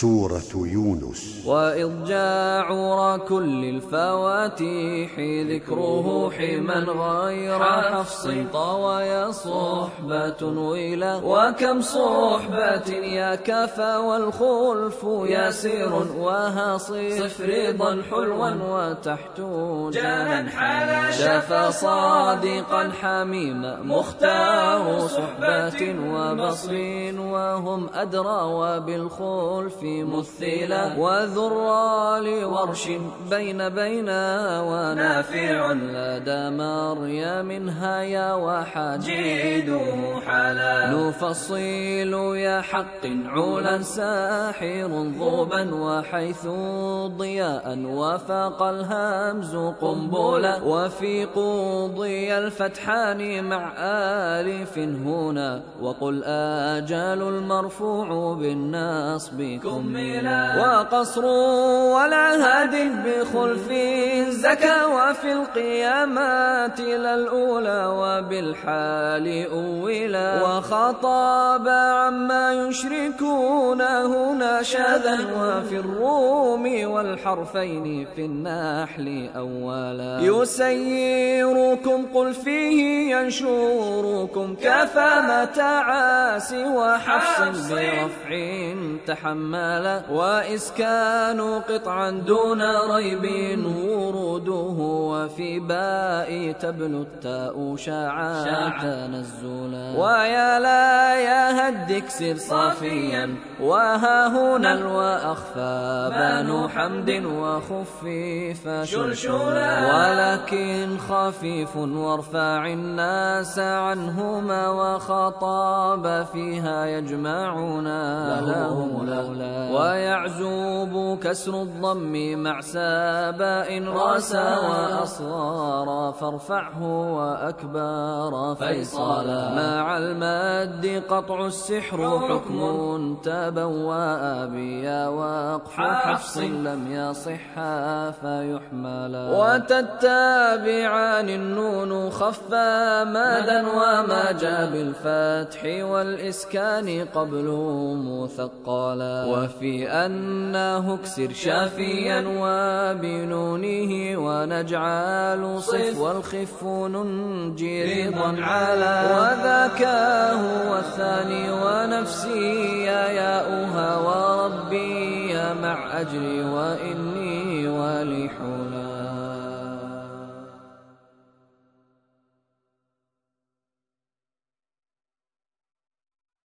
سورة يونس. وإذ جاء عور كل الفواتيح ذكره حما غير حفص طوى صحبة ويلا وكم صحبة يا كفى والخلف يسير وهصير صفريضا حلوا وتحت جانا حلا شفى صادقا حميما مختار صحبة وبصير وهم أدرى وبالخلف في مثيلا وذرى لورش بين بينا ونافع لدى مريم هيا وحجيده حلا. نفصيل يا حق علا ساحر ضوبا وحيث ضياء وفاق الهمز قنبلا وفي قضي الفتحان مع آلف هنا وقل آجال المرفوع بالنصب كملا وقصر والعهد بخلف زكى وفي القيامات للأولى وبالحال أولا وخطاب عما يشركون هنا شذا وفي الروم والحرفين في النحل أولا يسيركم قل فيه ينشركم كفى متعاس وحفص برفع تحملا وإسكان قطعا دون ريب وروده وفي باء تبلو التاء شاعا تنزلا ويا لا يا هدك سر صافيا وها هنا الوأخفى بانوا حمد وخفيف شلشلا ولكن خفيف وارفع الناس عنهما وخطاب فيها يجمعنا لهم لولا. ويعزوب كسر الضم مع ساباء راسا وأصغارا فارفعه وأكبارا فيصالا مع المد قطع السحر حكم تبوأ بيا وقف حفص لم يصحا فيحملا وتتابعان النون خفا مادا وما جاء بالفتح والإسكان قبل مثقلا وفي أنه اكسر شافيا وبنونه ونجعل صف والخف ننجي رضا على وذاك هو الثاني ونفسي يا ياؤها وربي يا مع أجري وإني ولحنا